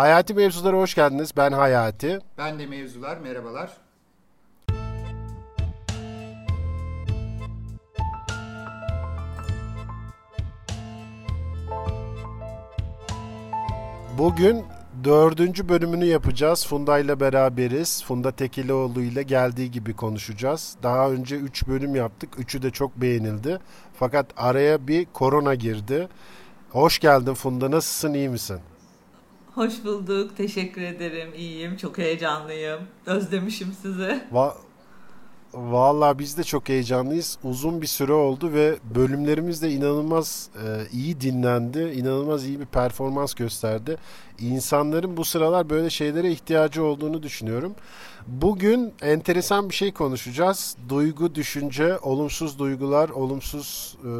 Hayati Mevzulara hoş geldiniz. Ben Hayati. Ben de Mevzular. Merhabalar. Bugün dördüncü bölümünü yapacağız. Funda ile beraberiz. Funda Tekilioğlu ile geldiği gibi konuşacağız. Daha önce üç bölüm yaptık. Üçü de çok beğenildi. Fakat araya bir korona girdi. Hoş geldin Funda. Nasılsın? İyi misin? Hoş bulduk. Teşekkür ederim. İyiyim. Çok heyecanlıyım. Özlemişim sizi. Va Vallahi biz de çok heyecanlıyız. Uzun bir süre oldu ve bölümlerimiz de inanılmaz e, iyi dinlendi. İnanılmaz iyi bir performans gösterdi. İnsanların bu sıralar böyle şeylere ihtiyacı olduğunu düşünüyorum. Bugün enteresan bir şey konuşacağız. Duygu, düşünce, olumsuz duygular, olumsuz e,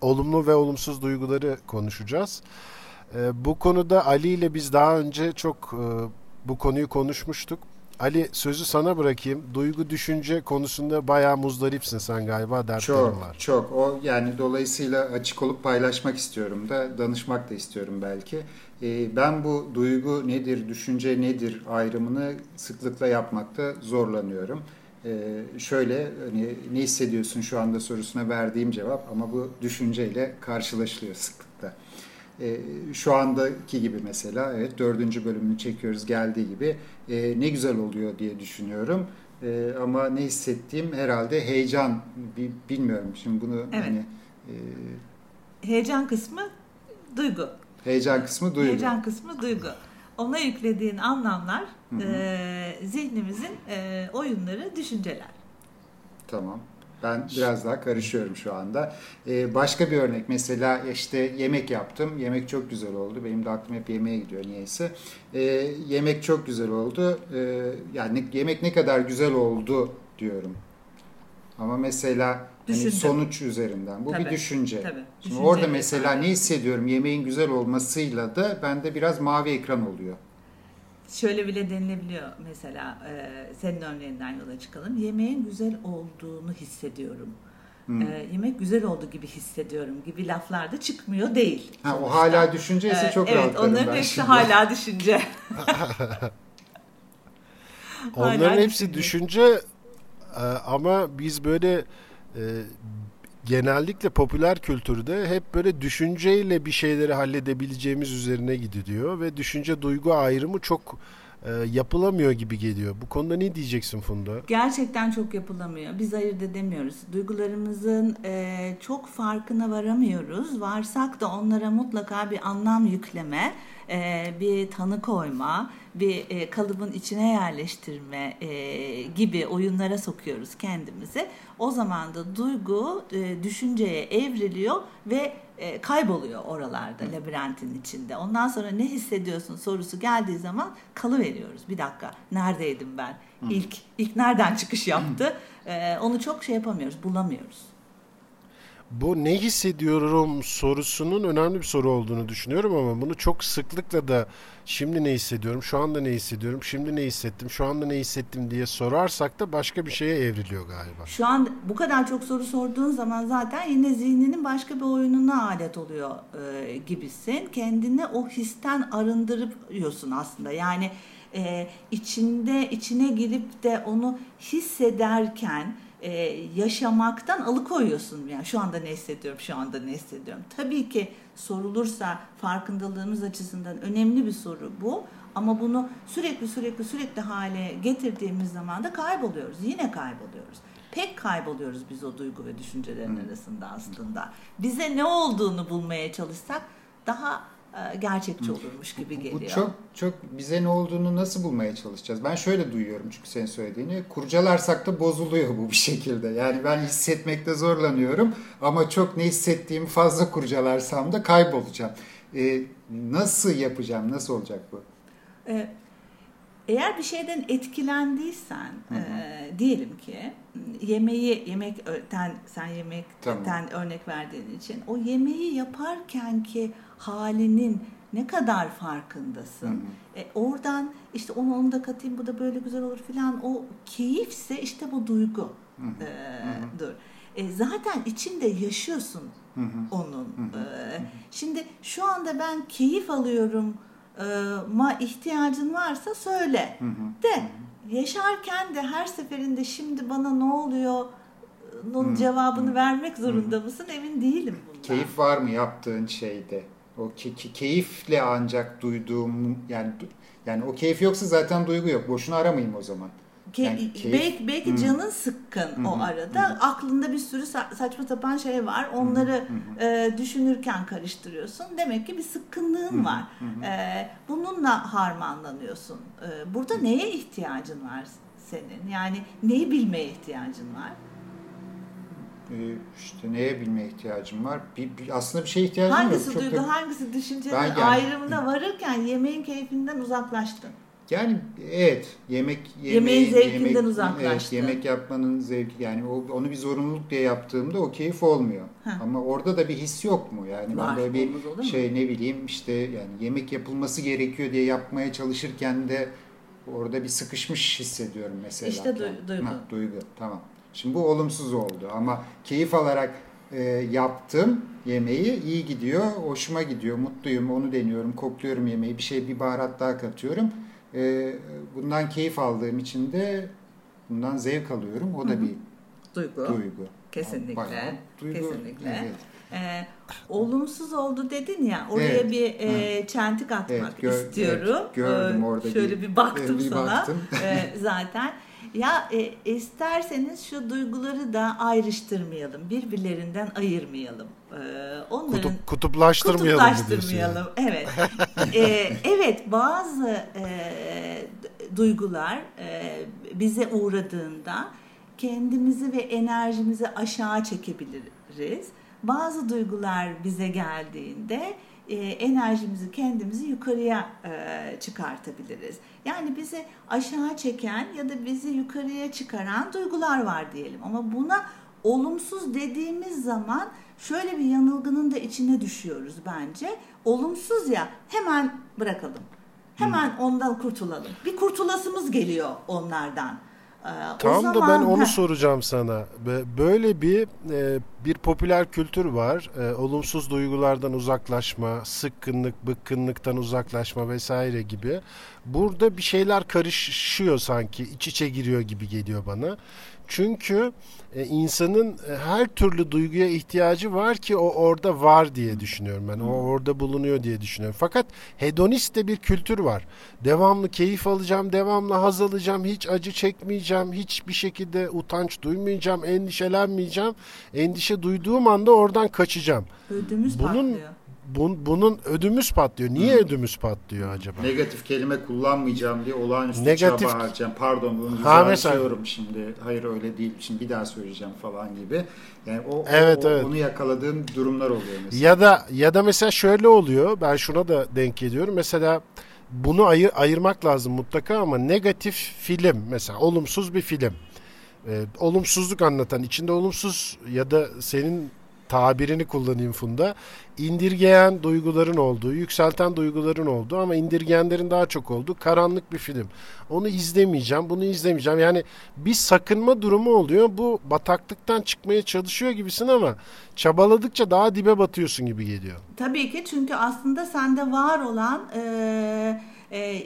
olumlu ve olumsuz duyguları konuşacağız. E, bu konuda Ali ile biz daha önce çok e, bu konuyu konuşmuştuk. Ali sözü sana bırakayım. Duygu düşünce konusunda bayağı muzdaripsin sen galiba dertlerin çok, var. Çok O yani dolayısıyla açık olup paylaşmak istiyorum da danışmak da istiyorum belki. Ee, ben bu duygu nedir, düşünce nedir ayrımını sıklıkla yapmakta zorlanıyorum. Ee, şöyle hani ne hissediyorsun şu anda sorusuna verdiğim cevap ama bu düşünceyle karşılaşılıyor sıklıkla. E, şu andaki gibi mesela evet dördüncü bölümünü çekiyoruz geldiği gibi e, ne güzel oluyor diye düşünüyorum. E, ama ne hissettiğim herhalde heyecan bilmiyorum şimdi bunu evet. hani e, heyecan kısmı duygu. Heyecan kısmı duygu. Heyecan kısmı duygu. Ona yüklediğin anlamlar E, zihnimizin e, oyunları, düşünceler. Tamam. Ben biraz daha karışıyorum şu anda. Ee, başka bir örnek mesela işte yemek yaptım. Yemek çok güzel oldu. Benim de aklım hep yemeğe gidiyor niyeyse. Ee, yemek çok güzel oldu. Ee, yani yemek ne kadar güzel oldu diyorum. Ama mesela hani sonuç üzerinden. Bu tabii, bir düşünce. Tabii, Şimdi orada mesela ne hissediyorum? Yemeğin güzel olmasıyla da bende biraz mavi ekran oluyor şöyle bile denilebiliyor mesela e, senin örneğinden yola çıkalım. Yemeğin güzel olduğunu hissediyorum. Hmm. E, yemek güzel oldu gibi hissediyorum gibi laflar da çıkmıyor değil. Ha, o hala düşünce ise çok evet, rahatlarım onların ben hepsi şimdi. hala düşünce. onların hala hepsi düşünce, düşünce ama biz böyle e, genellikle popüler kültürde hep böyle düşünceyle bir şeyleri halledebileceğimiz üzerine gidiliyor ve düşünce duygu ayrımı çok e, yapılamıyor gibi geliyor. Bu konuda ne diyeceksin Funda? Gerçekten çok yapılamıyor. Biz ayırt edemiyoruz. Duygularımızın e, çok farkına varamıyoruz. Varsak da onlara mutlaka bir anlam yükleme, e, bir tanı koyma, bir e, kalıbın içine yerleştirme e, gibi oyunlara sokuyoruz kendimizi. O zaman da duygu e, düşünceye evriliyor ve e, kayboluyor oralarda labirentin içinde. Ondan sonra ne hissediyorsun sorusu geldiği zaman kalı veriyoruz. Bir dakika neredeydim ben? İlk ilk nereden çıkış yaptı? E, onu çok şey yapamıyoruz, bulamıyoruz bu ne hissediyorum sorusunun önemli bir soru olduğunu düşünüyorum ama bunu çok sıklıkla da şimdi ne hissediyorum, şu anda ne hissediyorum, şimdi ne hissettim, şu anda ne hissettim diye sorarsak da başka bir şeye evriliyor galiba. Şu an bu kadar çok soru sorduğun zaman zaten yine zihninin başka bir oyununa alet oluyor e, gibisin. Kendini o histen arındırıyorsun aslında. Yani e, içinde içine girip de onu hissederken e, yaşamaktan alıkoyuyorsun. Yani şu anda ne hissediyorum, şu anda ne hissediyorum. Tabii ki sorulursa farkındalığımız açısından önemli bir soru bu. Ama bunu sürekli sürekli sürekli hale getirdiğimiz zaman da kayboluyoruz. Yine kayboluyoruz. Pek kayboluyoruz biz o duygu ve düşüncelerin arasında aslında. Bize ne olduğunu bulmaya çalışsak daha gerçekçi olurmuş gibi geliyor. Bu çok çok bize ne olduğunu nasıl bulmaya çalışacağız? Ben şöyle duyuyorum çünkü senin söylediğini. Kurcalarsak da bozuluyor bu bir şekilde. Yani ben hissetmekte zorlanıyorum ama çok ne hissettiğimi fazla kurcalarsam da kaybolacağım. Ee, nasıl yapacağım? Nasıl olacak bu? Ee, eğer bir şeyden etkilendiysen hı hı. E, diyelim ki yemeği yemekten sen yemekten tamam. örnek verdiğin için o yemeği yaparken ki halinin ne kadar farkındasın. Hı hı. E, oradan işte onu onu da katayım bu da böyle güzel olur filan o keyifse işte bu duygu. Hı hı. E, dur. E, zaten içinde yaşıyorsun hı hı. onun. Hı hı. E, şimdi şu anda ben keyif alıyorum ma ihtiyacın varsa söyle. Hı hı. De yaşarken de her seferinde şimdi bana ne oluyor onun cevabını hı. vermek zorunda mısın emin değilim bundan. Keyif var mı yaptığın şeyde? O ke- ke- keyifle ancak duyduğum yani yani o keyif yoksa zaten duygu yok. Boşuna aramayayım o zaman. Ke- yani belki belki hmm. canın sıkkın hmm. o arada. Hmm. Aklında bir sürü sa- saçma sapan şey var. Onları hmm. e, düşünürken karıştırıyorsun. Demek ki bir sıkkınlığın hmm. var. Hmm. E, bununla harmanlanıyorsun. E, burada neye ihtiyacın var senin? Yani neyi bilmeye ihtiyacın var? E, işte neye bilmeye ihtiyacım var? Bir, bir, aslında bir şeye ihtiyacım hangisi yok. Hangisi duygu, da, hangisi düşüncenin yani, ayrımına varırken yemeğin keyfinden uzaklaştın? Yani evet yemek yemeği, yemeğin zevkinden yemek, uzaklaştı. Evet, yemek yapmanın zevki yani o, onu bir zorunluluk diye yaptığımda o keyif olmuyor. Heh. Ama orada da bir his yok mu? Yani Var, ben böyle bir şey ne bileyim işte yani yemek yapılması gerekiyor diye yapmaya çalışırken de orada bir sıkışmış hissediyorum mesela. İşte du- duygu. Ha, duygu tamam. Şimdi bu olumsuz oldu ama keyif alarak e, yaptım yemeği iyi gidiyor, hoşuma gidiyor, mutluyum, onu deniyorum, kokluyorum yemeği, bir şey bir baharat daha katıyorum e, bundan keyif aldığım için de bundan zevk alıyorum. O da bir duygu. duygu. Kesinlikle. Bayağı duygu. Kesinlikle. Evet. Ee, olumsuz oldu dedin ya oraya evet. bir e, çentik atmak evet, gör, istiyorum. Evet, gördüm orada. Şöyle bir, bir baktım bir sana baktım. e, zaten. Ya e, isterseniz şu duyguları da ayrıştırmayalım, birbirlerinden ayırmayalım. E, onların Kutup, kutuplaştırmayalım. Kutuplaştırmayalım. Evet. e, evet, bazı e, duygular e, bize uğradığında kendimizi ve enerjimizi aşağı çekebiliriz. Bazı duygular bize geldiğinde e, enerjimizi kendimizi yukarıya e, çıkartabiliriz. Yani bizi aşağı çeken ya da bizi yukarıya çıkaran duygular var diyelim. Ama buna olumsuz dediğimiz zaman şöyle bir yanılgının da içine düşüyoruz bence. Olumsuz ya hemen bırakalım. Hemen hmm. ondan kurtulalım. Bir kurtulasımız geliyor onlardan. Ee, Tam zaman, da ben onu soracağım sana. Böyle bir e, bir popüler kültür var. E, olumsuz duygulardan uzaklaşma, sıkkınlık, bıkkınlıktan uzaklaşma vesaire gibi. Burada bir şeyler karışıyor sanki, iç içe giriyor gibi geliyor bana. Çünkü e, insanın e, her türlü duyguya ihtiyacı var ki o orada var diye düşünüyorum ben. O orada bulunuyor diye düşünüyorum. Fakat hedonist de bir kültür var. Devamlı keyif alacağım, devamlı haz alacağım, hiç acı çekmeyeceğim, hiçbir şekilde utanç duymayacağım, endişelenmeyeceğim. Endişe duyduğum anda oradan kaçacağım. Ödümüz Bunun patlıyor bun, bunun ödümüz patlıyor. Niye Hı. ödümüz patlıyor acaba? Negatif kelime kullanmayacağım diye olağanüstü Negatif... çaba harcayacağım. Pardon bunu düzeltiyorum mesela... şimdi. Hayır öyle değil. Şimdi bir daha söyleyeceğim falan gibi. Yani o, evet, o, evet. onu yakaladığım durumlar oluyor mesela. Ya da ya da mesela şöyle oluyor. Ben şuna da denk ediyorum. Mesela bunu ayır, ayırmak lazım mutlaka ama negatif film mesela olumsuz bir film. Ee, olumsuzluk anlatan içinde olumsuz ya da senin tabirini kullanayım Funda. İndirgeyen duyguların olduğu, yükselten duyguların olduğu ama indirgeyenlerin daha çok olduğu karanlık bir film. Onu izlemeyeceğim, bunu izlemeyeceğim. Yani bir sakınma durumu oluyor. Bu bataklıktan çıkmaya çalışıyor gibisin ama çabaladıkça daha dibe batıyorsun gibi geliyor. Tabii ki çünkü aslında sende var olan e, e,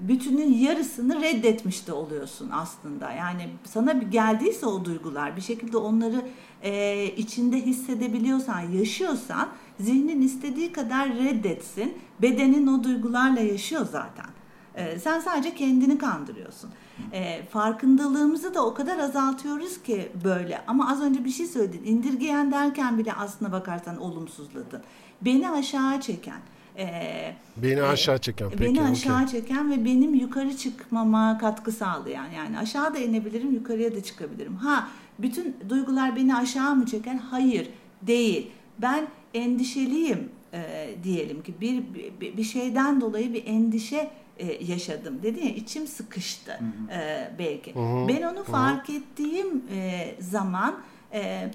bütünün yarısını reddetmiş de oluyorsun aslında. Yani sana geldiyse o duygular bir şekilde onları e, içinde hissedebiliyorsan, yaşıyorsan zihnin istediği kadar reddetsin. Bedenin o duygularla yaşıyor zaten. E, sen sadece kendini kandırıyorsun. E, farkındalığımızı da o kadar azaltıyoruz ki böyle. Ama az önce bir şey söyledin. İndirgeyen derken bile aslına bakarsan olumsuzladın. Beni aşağı çeken, e, beni aşağı çeken peki, beni aşağı okay. çeken ve benim yukarı çıkmama katkı sağlayan yani aşağı da inebilirim yukarıya da çıkabilirim ha bütün duygular beni aşağı mı çeken hayır değil ben endişeliyim e, diyelim ki bir, bir bir şeyden dolayı bir endişe e, yaşadım dedi ya içim sıkıştı hı hı. E, belki hı hı. ben onu hı hı. fark ettiğim e, zaman e,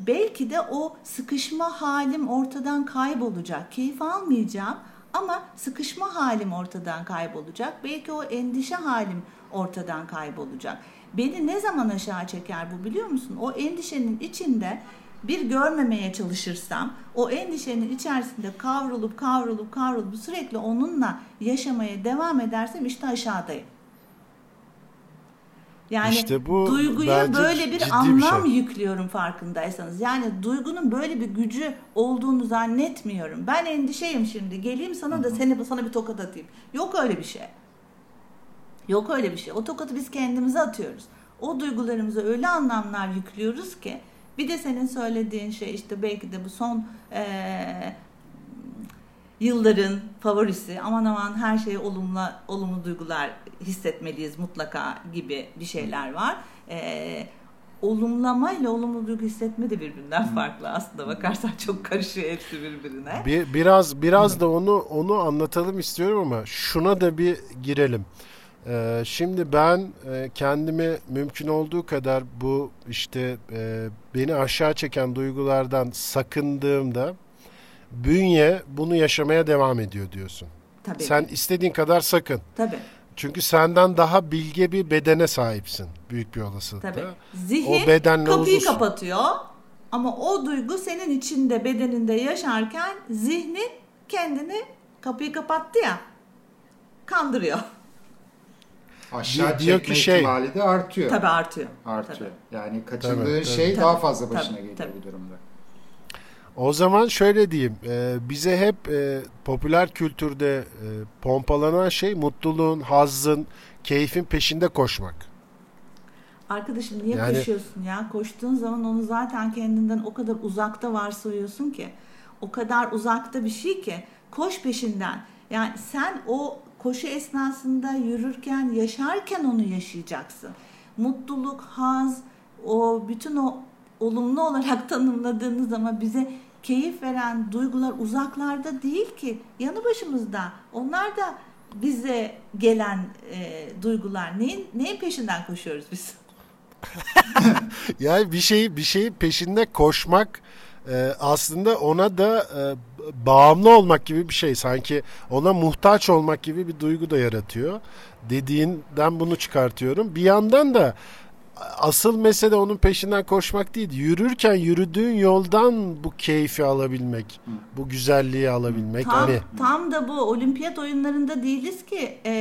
belki de o sıkışma halim ortadan kaybolacak. Keyif almayacağım ama sıkışma halim ortadan kaybolacak. Belki o endişe halim ortadan kaybolacak. Beni ne zaman aşağı çeker bu biliyor musun? O endişenin içinde bir görmemeye çalışırsam o endişenin içerisinde kavrulup kavrulup kavrulup sürekli onunla yaşamaya devam edersem işte aşağıdayım. Yani İşte bu duyguya böyle bir ciddi bir anlam şey. yüklüyorum farkındaysanız. Yani duygunun böyle bir gücü olduğunu zannetmiyorum. Ben endişeyim şimdi. Geleyim sana da seni sana bir tokat atayım. Yok öyle bir şey. Yok öyle bir şey. O tokatı biz kendimize atıyoruz. O duygularımıza öyle anlamlar yüklüyoruz ki bir de senin söylediğin şey işte belki de bu son eee, yılların favorisi aman aman her şeye olumlu olumlu duygular hissetmeliyiz mutlaka gibi bir şeyler var. Ee, olumlama ile olumlu duygu hissetme de birbirinden farklı aslında bakarsan çok karışıyor hepsi birbirine. Bir, biraz biraz da onu onu anlatalım istiyorum ama şuna da bir girelim. Ee, şimdi ben e, kendimi mümkün olduğu kadar bu işte e, beni aşağı çeken duygulardan sakındığımda bünye bunu yaşamaya devam ediyor diyorsun. Tabii. Sen istediğin kadar sakın. Tabii. Çünkü senden daha bilge bir bedene sahipsin büyük bir olasılıkla. Tabii. Zihin O bedenle kapıyı uzun- kapatıyor ama o duygu senin içinde bedeninde yaşarken zihnin kendini kapıyı kapattı ya kandırıyor. Aşağı Diyor çekme ki şey- ihtimali de artıyor. Tabii artıyor. Artıyor. Tabii. Yani kaçındığın Tabii, şey tabii. daha fazla Tabii, başına geliyor tabii. bu durumda. O zaman şöyle diyeyim, e, bize hep e, popüler kültürde e, pompalanan şey mutluluğun, hazzın, keyfin peşinde koşmak. Arkadaşım niye Yani- koşuyorsun ya? Koştuğun zaman onu zaten kendinden o kadar uzakta varsayıyorsun ki. O kadar uzakta bir şey ki. Koş peşinden. Yani sen o koşu esnasında yürürken, yaşarken onu yaşayacaksın. Mutluluk, haz, o bütün o olumlu olarak tanımladığınız ama bize keyif veren duygular uzaklarda değil ki. Yanı başımızda. Onlar da bize gelen e, duygular. Neyin, neyin peşinden koşuyoruz biz? Yani bir şeyi bir şeyin peşinde koşmak e, aslında ona da e, bağımlı olmak gibi bir şey. Sanki ona muhtaç olmak gibi bir duygu da yaratıyor. Dediğinden bunu çıkartıyorum. Bir yandan da asıl mesele onun peşinden koşmak değil. Yürürken yürüdüğün yoldan bu keyfi alabilmek, bu güzelliği alabilmek. Tam, Hani tam da bu olimpiyat oyunlarında değiliz ki e,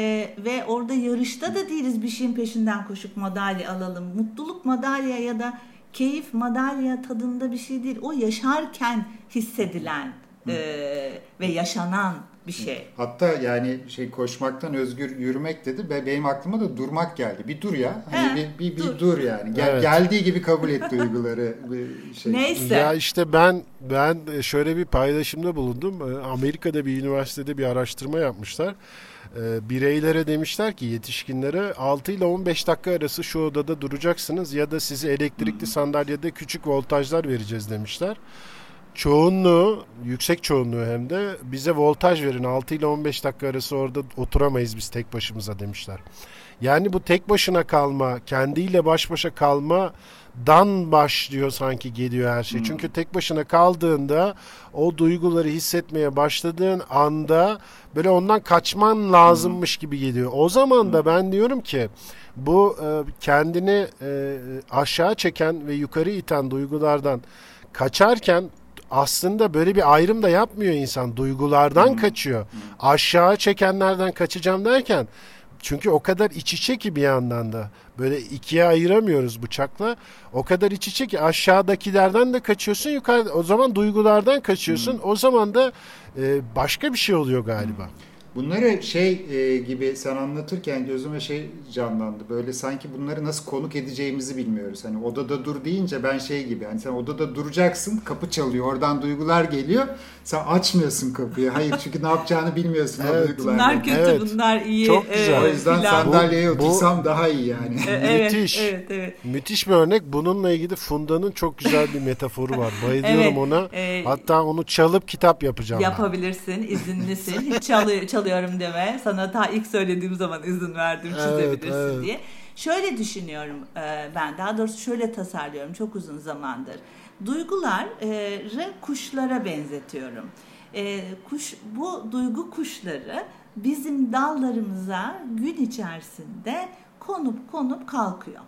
ve orada yarışta da değiliz bir şeyin peşinden koşup madalya alalım. Mutluluk madalya ya da keyif madalya tadında bir şey değil. O yaşarken hissedilen e, ve yaşanan bir şey. Hatta yani şey koşmaktan özgür yürümek dedi ve benim aklıma da durmak geldi. Bir dur ya. Hani He, bir, bir, bir dur. dur. yani. Gel, Evet. Geldiği gibi kabul et duyguları. Bir şey. Neyse. Ya işte ben ben şöyle bir paylaşımda bulundum. Ee, Amerika'da bir üniversitede bir araştırma yapmışlar. Ee, Bireylere demişler ki yetişkinlere 6 ile 15 dakika arası şu odada duracaksınız ya da size elektrikli sandalyede küçük voltajlar vereceğiz demişler. Çoğunluğu, yüksek çoğunluğu hem de bize voltaj verin 6 ile 15 dakika arası orada oturamayız biz tek başımıza demişler. Yani bu tek başına kalma, kendiyle baş başa kalmadan başlıyor sanki geliyor her şey. Çünkü tek başına kaldığında o duyguları hissetmeye başladığın anda böyle ondan kaçman lazımmış gibi geliyor. O zaman da ben diyorum ki bu e, kendini e, aşağı çeken ve yukarı iten duygulardan kaçarken aslında böyle bir ayrım da yapmıyor insan. Duygulardan kaçıyor. Aşağı çekenlerden kaçacağım derken çünkü o kadar iç içe ki bir yandan da böyle ikiye ayıramıyoruz bıçakla. O kadar iç içe ki aşağıdakilerden de kaçıyorsun yukarı o zaman duygulardan kaçıyorsun. O zaman da e, başka bir şey oluyor galiba. Bunları şey e, gibi sen anlatırken gözüme şey canlandı. Böyle sanki bunları nasıl konuk edeceğimizi bilmiyoruz. Hani odada dur deyince ben şey gibi. Hani sen odada duracaksın, kapı çalıyor, oradan duygular geliyor. Sen açmıyorsun kapıyı. Hayır çünkü ne yapacağını bilmiyorsun o Evet. duygularla. Bunlar kötü, Evet. bunlar iyi. Çok güzel. O yüzden filan. sandalyeye Bu- bu- otursam daha iyi yani. E, evet, Müthiş. Evet, evet. Müthiş bir örnek. Bununla ilgili Funda'nın çok güzel bir metaforu var. Bayılıyorum Evet, ona. e, Hatta onu çalıp kitap yapacağım. ben. Yapabilirsin, izinlisin. Hiç çalı- çalıyorum deme. Sana ta ilk söylediğim zaman izin verdim Evet, çizebilirsin evet. diye. Şöyle düşünüyorum e, ben. Daha doğrusu şöyle tasarlıyorum çok uzun zamandır. Duyguları kuşlara benzetiyorum. E, kuş bu duygu kuşları bizim dallarımıza gün içerisinde konup konup kalkıyor.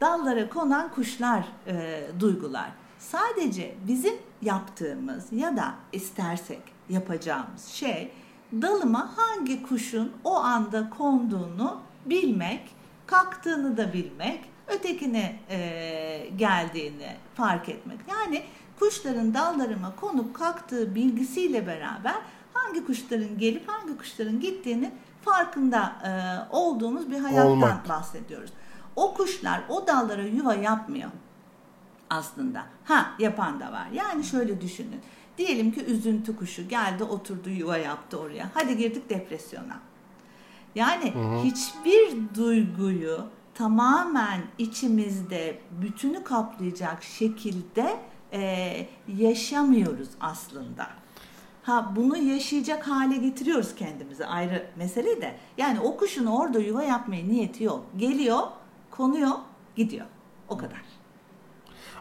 Dallara konan kuşlar e, duygular. Sadece bizim yaptığımız ya da istersek yapacağımız şey dalıma hangi kuşun o anda konduğunu bilmek, kalktığını da bilmek, ötekine e, geldiğini fark etmek. Yani kuşların dallarıma konup kalktığı bilgisiyle beraber hangi kuşların gelip hangi kuşların gittiğini farkında e, olduğumuz bir hayattan Olmak. bahsediyoruz. O kuşlar o dallara yuva yapmıyor aslında. Ha yapan da var. Yani şöyle düşünün. Diyelim ki üzüntü kuşu geldi oturdu yuva yaptı oraya. Hadi girdik depresyona. Yani hı hı. hiçbir duyguyu tamamen içimizde bütünü kaplayacak şekilde e, yaşamıyoruz aslında. Ha bunu yaşayacak hale getiriyoruz kendimizi ayrı mesele de. Yani o kuşun orada yuva yapmaya niyeti yok. Geliyor, konuyor, gidiyor. O kadar.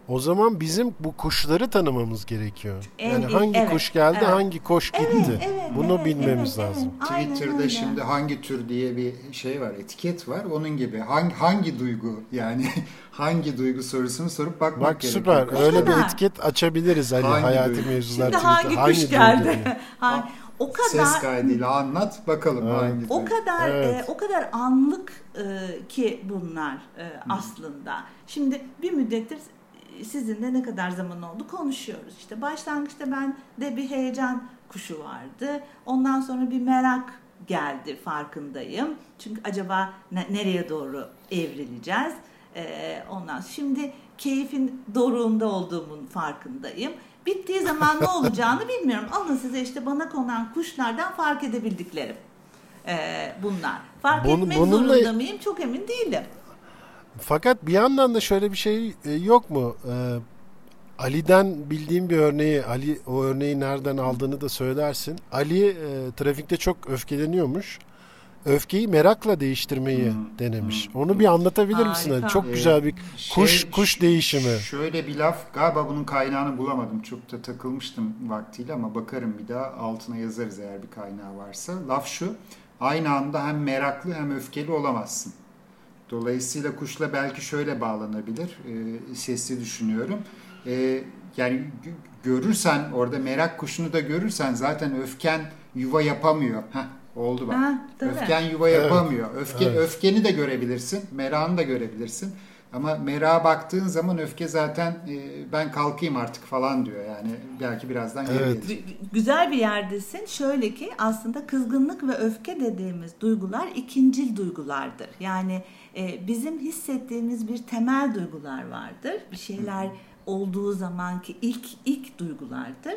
O zaman bizim bu kuşları tanımamız gerekiyor. En yani hangi evet, kuş geldi, evet. hangi kuş gitti. Evet, evet, Bunu evet, bilmemiz evet, lazım. Evet. Twitter'da öyle. şimdi hangi tür diye bir şey var, etiket var. Onun gibi hangi hangi duygu yani hangi duygu sorusunu sorup bakmak Bak, gerekiyor. Bak süper. Öyle bir etiket açabiliriz Ali hangi hayati duygu? mevzular Şimdi hangi kuş hangi geldi? hangi, o kadar ses kaydıyla anlat bakalım evet. hangi o kadar evet. e, o kadar anlık e, ki bunlar e, aslında. Şimdi bir müddettir sizinle ne kadar zaman oldu konuşuyoruz. İşte başlangıçta ben de bir heyecan kuşu vardı. Ondan sonra bir merak geldi farkındayım. Çünkü acaba ne, nereye doğru evrileceğiz? Ee, ondan şimdi keyfin doruğunda olduğumun farkındayım. Bittiği zaman ne olacağını bilmiyorum. Alın size işte bana konan kuşlardan fark edebildiklerim. Ee, bunlar. Fark Bunu, etmek bununla... zorunda mıyım? Çok emin değilim. Fakat bir yandan da şöyle bir şey e, yok mu? Ee, Ali'den bildiğim bir örneği, Ali o örneği nereden aldığını da söylersin. Ali e, trafikte çok öfkeleniyormuş. Öfkeyi merakla değiştirmeyi hmm. denemiş. Hmm. Onu bir anlatabilir Harika. misin? Ali? Çok ee, güzel bir kuş şey, kuş değişimi. Şöyle bir laf, galiba bunun kaynağını bulamadım. Çok da takılmıştım vaktiyle ama bakarım bir daha altına yazarız eğer bir kaynağı varsa. Laf şu, aynı anda hem meraklı hem öfkeli olamazsın. Dolayısıyla kuşla belki şöyle bağlanabilir. E, sesli düşünüyorum. E, yani görürsen orada merak kuşunu da görürsen zaten öfken yuva yapamıyor. Heh, oldu bak. Ha, öfken yuva yapamıyor. Evet. Öfke evet. öfkeni de görebilirsin, merakını da görebilirsin. Ama merak baktığın zaman öfke zaten e, ben kalkayım artık falan diyor. Yani belki birazdan evet. Güzel bir yerdesin. Şöyle ki aslında kızgınlık ve öfke dediğimiz duygular ikincil duygulardır. Yani e, bizim hissettiğimiz bir temel duygular vardır. Bir şeyler olduğu zamanki ilk ilk duygulardır.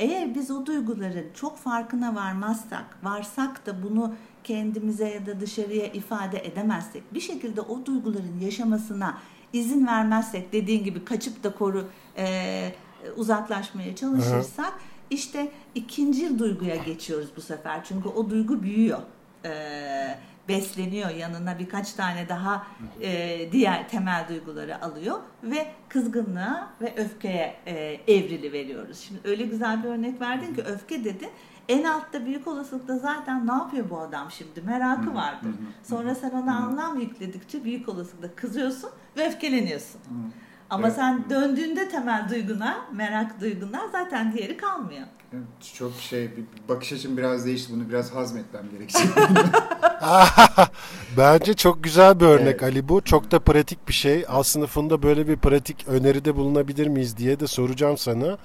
Eğer biz o duyguların çok farkına varmazsak, varsak da bunu kendimize ya da dışarıya ifade edemezsek, bir şekilde o duyguların yaşamasına izin vermezsek, dediğin gibi kaçıp da koru e, uzaklaşmaya çalışırsak, Hı. işte ikinci duyguya geçiyoruz bu sefer. Çünkü o duygu büyüyor. E, besleniyor yanına birkaç tane daha e, diğer temel duyguları alıyor ve kızgınlığa ve öfkeye e, evrili veriyoruz. Şimdi öyle güzel bir örnek verdin ki öfke dedi. En altta büyük olasılıkla zaten ne yapıyor bu adam şimdi merakı vardır. Sonra sen ona anlam yükledikçe büyük olasılıkla kızıyorsun ve öfkeleniyorsun. Ama evet. sen döndüğünde temel duyguna, merak duyguna zaten diğeri kalmıyor. Çok şey, bakış açım biraz değişti. Bunu biraz hazmetmem gerekecek. Bence çok güzel bir örnek evet. Ali bu. Çok da pratik bir şey. Al sınıfında böyle bir pratik öneride bulunabilir miyiz diye de soracağım sana.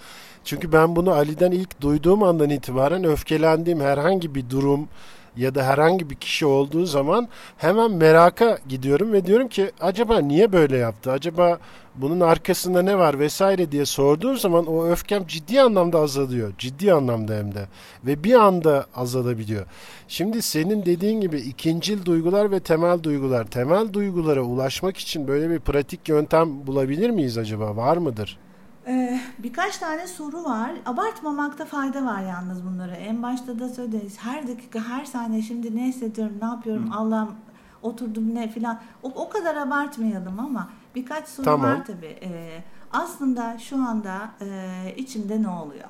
Çünkü ben bunu Ali'den ilk duyduğum andan itibaren öfkelendiğim herhangi bir durum ya da herhangi bir kişi olduğu zaman hemen meraka gidiyorum ve diyorum ki acaba niye böyle yaptı? Acaba bunun arkasında ne var vesaire diye sorduğum zaman o öfkem ciddi anlamda azalıyor. Ciddi anlamda hem de. Ve bir anda azalabiliyor. Şimdi senin dediğin gibi ikincil duygular ve temel duygular. Temel duygulara ulaşmak için böyle bir pratik yöntem bulabilir miyiz acaba? Var mıdır? Ee, birkaç tane soru var. Abartmamakta fayda var yalnız bunları. En başta da söylediniz. Her dakika, her saniye şimdi ne hissediyorum, ne yapıyorum, Hı. Allah'ım oturdum ne filan. O, o kadar abartmayalım ama birkaç soru tamam. var tabii. Ee, aslında şu anda e, içimde ne oluyor?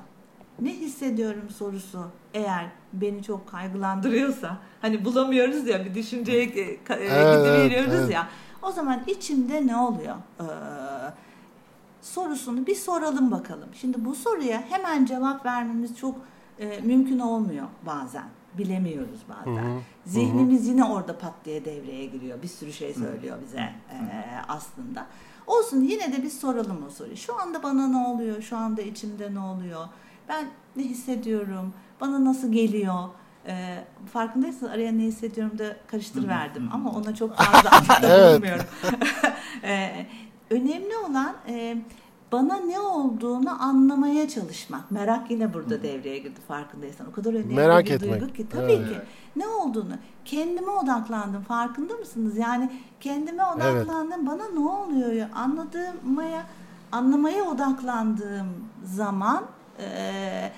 Ne hissediyorum sorusu eğer beni çok kaygılandırıyorsa hani bulamıyoruz ya bir düşünceye e, e, evet, gidiveriyoruz evet. ya o zaman içimde ne oluyor? Ee, sorusunu bir soralım bakalım. Şimdi bu soruya hemen cevap vermemiz çok e, mümkün olmuyor bazen. Bilemiyoruz bazen. Hı hı. Zihnimiz hı hı. yine orada pat diye devreye giriyor. Bir sürü şey söylüyor bize e, aslında. Olsun yine de bir soralım o soruyu. Şu anda bana ne oluyor? Şu anda içimde ne oluyor? Ben ne hissediyorum? Bana nasıl geliyor? E, farkındaysanız araya ne hissediyorum da karıştırıverdim ama ona çok fazla bulmuyorum. e, önemli olan e, bana ne olduğunu anlamaya çalışmak. Merak yine burada devreye girdi farkındaysan. O kadar önemli Merak bir etmek. duygu ki. Tabii evet. ki. Ne olduğunu. Kendime odaklandım. Farkında mısınız? Yani kendime odaklandım. Evet. Bana ne oluyor? Anladığımaya, anlamaya odaklandığım zaman e,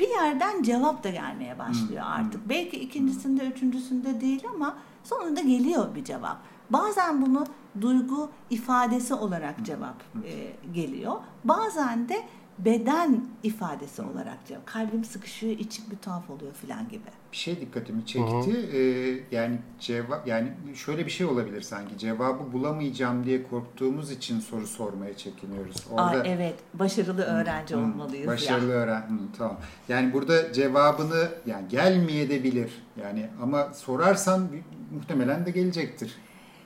bir yerden cevap da gelmeye başlıyor artık. Belki ikincisinde, üçüncüsünde değil ama sonunda geliyor bir cevap. Bazen bunu duygu ifadesi olarak cevap e, geliyor. Bazen de beden ifadesi olarak cevap. Kalbim sıkışıyor, içim bir tuhaf oluyor filan gibi. Bir şey dikkatimi çekti. Ee, yani cevap yani şöyle bir şey olabilir sanki. Cevabı bulamayacağım diye korktuğumuz için soru sormaya çekiniyoruz. Orada Aa, evet, başarılı öğrenci hı, olmalıyız başarılı ya. öğren. Hı, tamam. Yani burada cevabını yani gelmeyebilir. Yani ama sorarsan muhtemelen de gelecektir.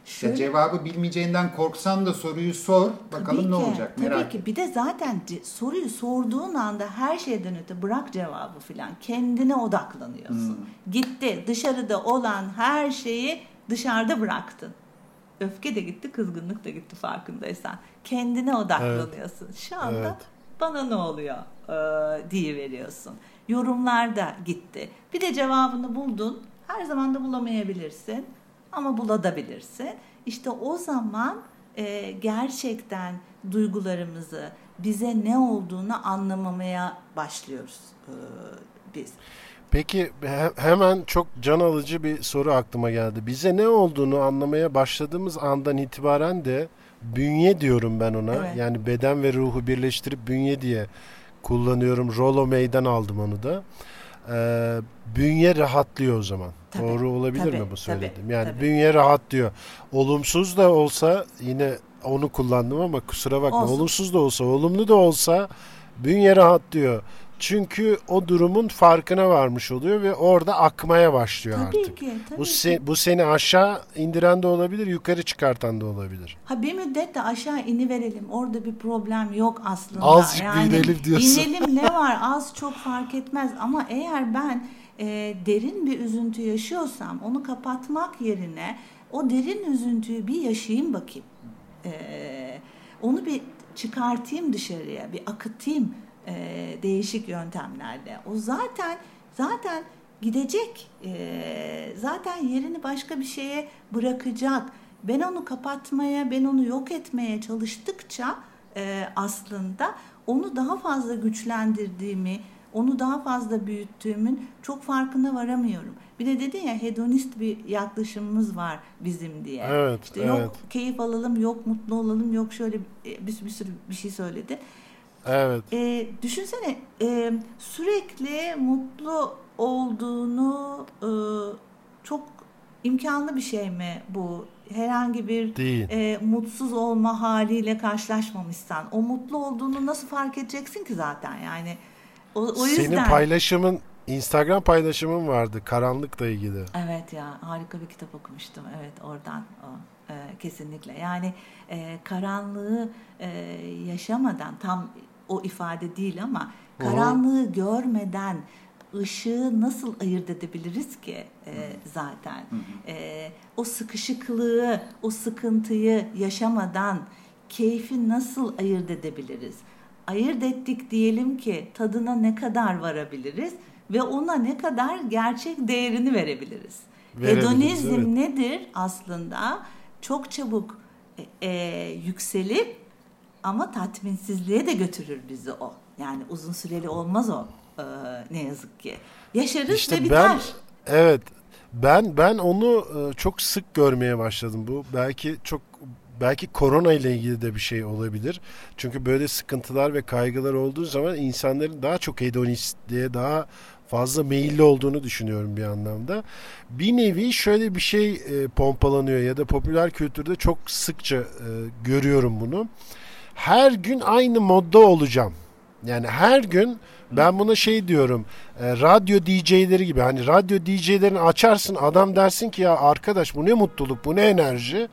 Şöyle, ya cevabı bilmeyeceğinden korksan da soruyu sor. Bakalım ki, ne olacak merak Tabii ki. Bir de zaten soruyu sorduğun anda her şeyden öte bırak cevabı filan. Kendine odaklanıyorsun. Hmm. Gitti. Dışarıda olan her şeyi dışarıda bıraktın. Öfke de gitti, kızgınlık da gitti farkındaysan. Kendine odaklanıyorsun. Evet. Şu anda evet. bana ne oluyor ee, diye veriyorsun. Yorumlar da gitti. Bir de cevabını buldun. Her zaman da bulamayabilirsin ama bulabilirsin. İşte o zaman e, gerçekten duygularımızı bize ne olduğunu anlamamaya başlıyoruz e, biz. Peki he, hemen çok can alıcı bir soru aklıma geldi. Bize ne olduğunu anlamaya başladığımız andan itibaren de bünye diyorum ben ona. Evet. Yani beden ve ruhu birleştirip bünye diye kullanıyorum. Rolo meydan aldım onu da. Ee, bünye rahatlıyor o zaman. Tabii, Doğru olabilir tabii, mi bu söylediğim? Tabii, yani tabii. bünye rahat diyor. Olumsuz da olsa yine onu kullandım ama kusura bakma. Olsun. Olumsuz da olsa, olumlu da olsa bünye rahat diyor. Çünkü o durumun farkına varmış oluyor ve orada akmaya başlıyor tabii artık. Ki, tabii bu se, bu seni aşağı indiren de olabilir, yukarı çıkartan da olabilir. Ha bir müddet de aşağı ini verelim. Orada bir problem yok aslında. Azıcık yani, inelim diyorsun. İnelim ne var? Az çok fark etmez ama eğer ben e, derin bir üzüntü yaşıyorsam onu kapatmak yerine o derin üzüntüyü bir yaşayayım bakayım. E, onu bir çıkartayım dışarıya, bir akıtayım e, değişik yöntemlerle. O zaten zaten gidecek. E, zaten yerini başka bir şeye bırakacak. Ben onu kapatmaya, ben onu yok etmeye çalıştıkça e, aslında onu daha fazla güçlendirdiğimi, onu daha fazla büyüttüğümün çok farkına varamıyorum. Bir de dedin ya hedonist bir yaklaşımımız var bizim diye. Evet, işte evet. yok keyif alalım, yok mutlu olalım, yok şöyle bir, bir sürü bir şey söyledi. Evet. E, düşünsene e, sürekli mutlu olduğunu e, çok imkanlı bir şey mi bu? Herhangi bir Değil. E, mutsuz olma haliyle karşılaşmamışsan o mutlu olduğunu nasıl fark edeceksin ki zaten yani o, o yüzden. Senin paylaşımın Instagram paylaşımın vardı karanlıkla ilgili. Evet ya harika bir kitap okumuştum evet oradan o e, kesinlikle yani e, karanlığı e, yaşamadan tam o ifade değil ama karanlığı Hı-hı. görmeden ışığı nasıl ayırt edebiliriz ki e, zaten e, o sıkışıklığı o sıkıntıyı yaşamadan keyfi nasıl ayırt edebiliriz ayırt ettik diyelim ki tadına ne kadar varabiliriz ve ona ne kadar gerçek değerini verebiliriz. Hedonizm evet. nedir aslında? Çok çabuk e, e, yükselip ama tatminsizliğe de götürür bizi o. Yani uzun süreli olmaz o e, ne yazık ki. Yaşarız işte ve biter. Ben, evet ben ben onu e, çok sık görmeye başladım. Bu belki çok belki korona ile ilgili de bir şey olabilir. Çünkü böyle sıkıntılar ve kaygılar olduğu zaman insanların daha çok hedonistliğe daha fazla meyilli olduğunu düşünüyorum bir anlamda. Bir nevi şöyle bir şey e, pompalanıyor ya da popüler kültürde çok sıkça e, görüyorum bunu. her gün aynı modda olacağım. Yani her gün ben buna şey diyorum. E, radyo DJ'leri gibi. Hani radyo DJ'lerini açarsın adam dersin ki ya arkadaş bu ne mutluluk bu ne enerji.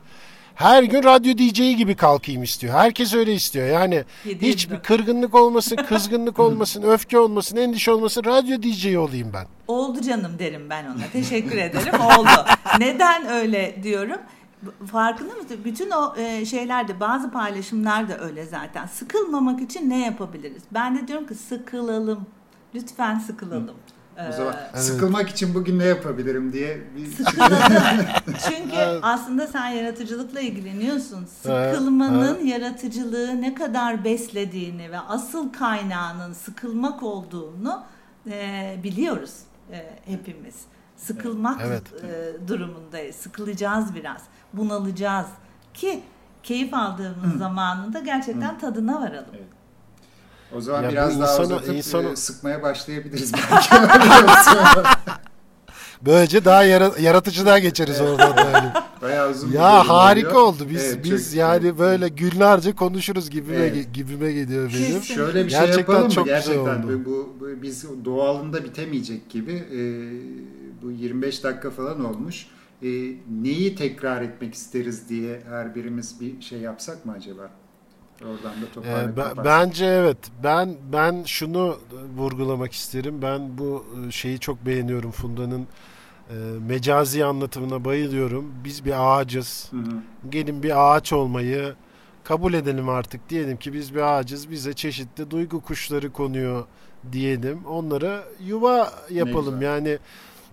Her gün radyo DJ'i gibi kalkayım istiyor. Herkes öyle istiyor. Yani hiçbir kırgınlık olmasın, kızgınlık olmasın, öfke olmasın, endişe olmasın. Radyo DJ'i olayım ben. Oldu canım derim ben ona. Teşekkür ederim. Oldu. Neden öyle diyorum? Farkında mısın? Bütün o e, şeylerde bazı paylaşımlar da öyle zaten. Sıkılmamak için ne yapabiliriz? Ben de diyorum ki sıkılalım. Lütfen sıkılalım. O zaman Ee, sıkılmak için bugün ne yapabilirim diye bir Sıkılalım. Çünkü aslında sen yaratıcılıkla ilgileniyorsun. Evet, Sıkılmanın yaratıcılığı ne kadar beslediğini ve asıl kaynağının sıkılmak olduğunu e, biliyoruz e, hepimiz. Sıkılmak Evet. e, durumundayız. Sıkılacağız biraz. Bunalacağız ki keyif aldığımız zamanında gerçekten tadına varalım. Evet. O zaman Ya biraz daha insana- uzatıp insana- e, sıkmaya başlayabiliriz belki. Böylece daha yara- yaratıcılığa geçeriz oradan yani. Bayağı uzun Ya harika oluyor. oldu. Biz Evet, biz çok- yani böyle günlerce konuşuruz gibime Evet. gibime geliyor benim. Şöyle bir şey Gerçekten yapalım mı? çok güzel oldu. bu, bu, bu- biz doğalında bitemeyecek gibi e, bu 25 dakika falan olmuş. E, neyi tekrar etmek isteriz diye her birimiz bir şey yapsak mı acaba? Oradan da Ee, ben- kapatsak. bence evet. Ben ben şunu vurgulamak isterim. Ben bu e, şeyi çok beğeniyorum Funda'nın e, mecazi anlatımına bayılıyorum. Biz bir ağacız. Hı hı. Gelin bir ağaç olmayı kabul edelim artık. Diyelim ki biz bir ağacız. Bize çeşitli duygu kuşları konuyor diyelim. Onlara yuva yapalım. Yani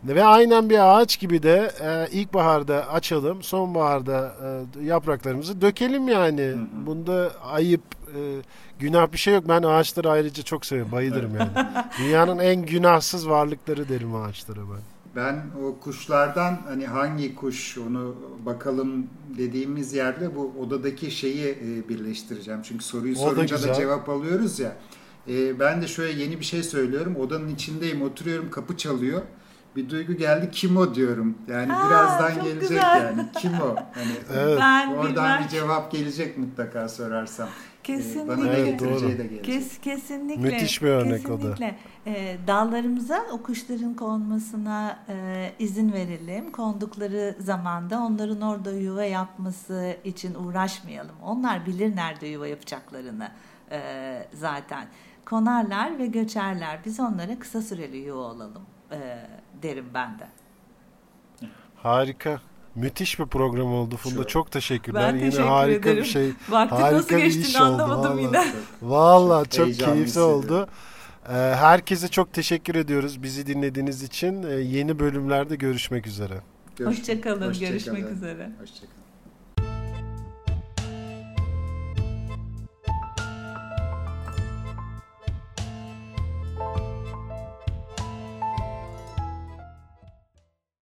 ve aynen bir ağaç gibi de e, ilkbaharda açalım, sonbaharda e, yapraklarımızı dökelim yani. hı. Bunda ayıp, e, günah bir şey yok. Ben ağaçları ayrıca çok seviyorum, bayılırım yani. Dünyanın en günahsız varlıkları derim ağaçlara ben. Ben o kuşlardan hani hangi kuş onu bakalım dediğimiz yerde bu odadaki şeyi e, birleştireceğim. Çünkü soruyu O da sorunca da güzel. cevap alıyoruz ya. E, ben de şöyle yeni bir şey söylüyorum. Odanın içindeyim, oturuyorum, kapı çalıyor. Bir duygu geldi kim o diyorum. Yani Aa, birazdan gelecek güzel. yani. Kim o? Hani Evet. Ben oradan bilmem. bir cevap gelecek mutlaka sorarsam. E, Bana Kesinlikle. ne Evet, getireceği doğru. de gelecek. Kes, kesinlikle. Müthiş bir örnek o da. kesinlikle. Ee, dallarımıza o kuşların konmasına e, izin verelim. Kondukları zamanda onların orada yuva yapması için uğraşmayalım. Onlar bilir nerede yuva yapacaklarını e, zaten. Konarlar ve göçerler. Biz onlara kısa süreli yuva olalım e, derim ben de. Harika. Müthiş bir program oldu Funda. Çok. Çok teşekkürler. Ben Yine teşekkür harika ederim. bir şey. Vaktin Harika nasıl bir geçtiğini iş oldu, anlamadım vallahi. yine. Vallahi çok keyifli oldu. Ee, herkese çok teşekkür ediyoruz bizi dinlediğiniz için. Ee, yeni bölümlerde görüşmek üzere. Görüşmek- Hoşçakalın. Hoşça Görüşmek kalın. üzere. Hoşçakalın.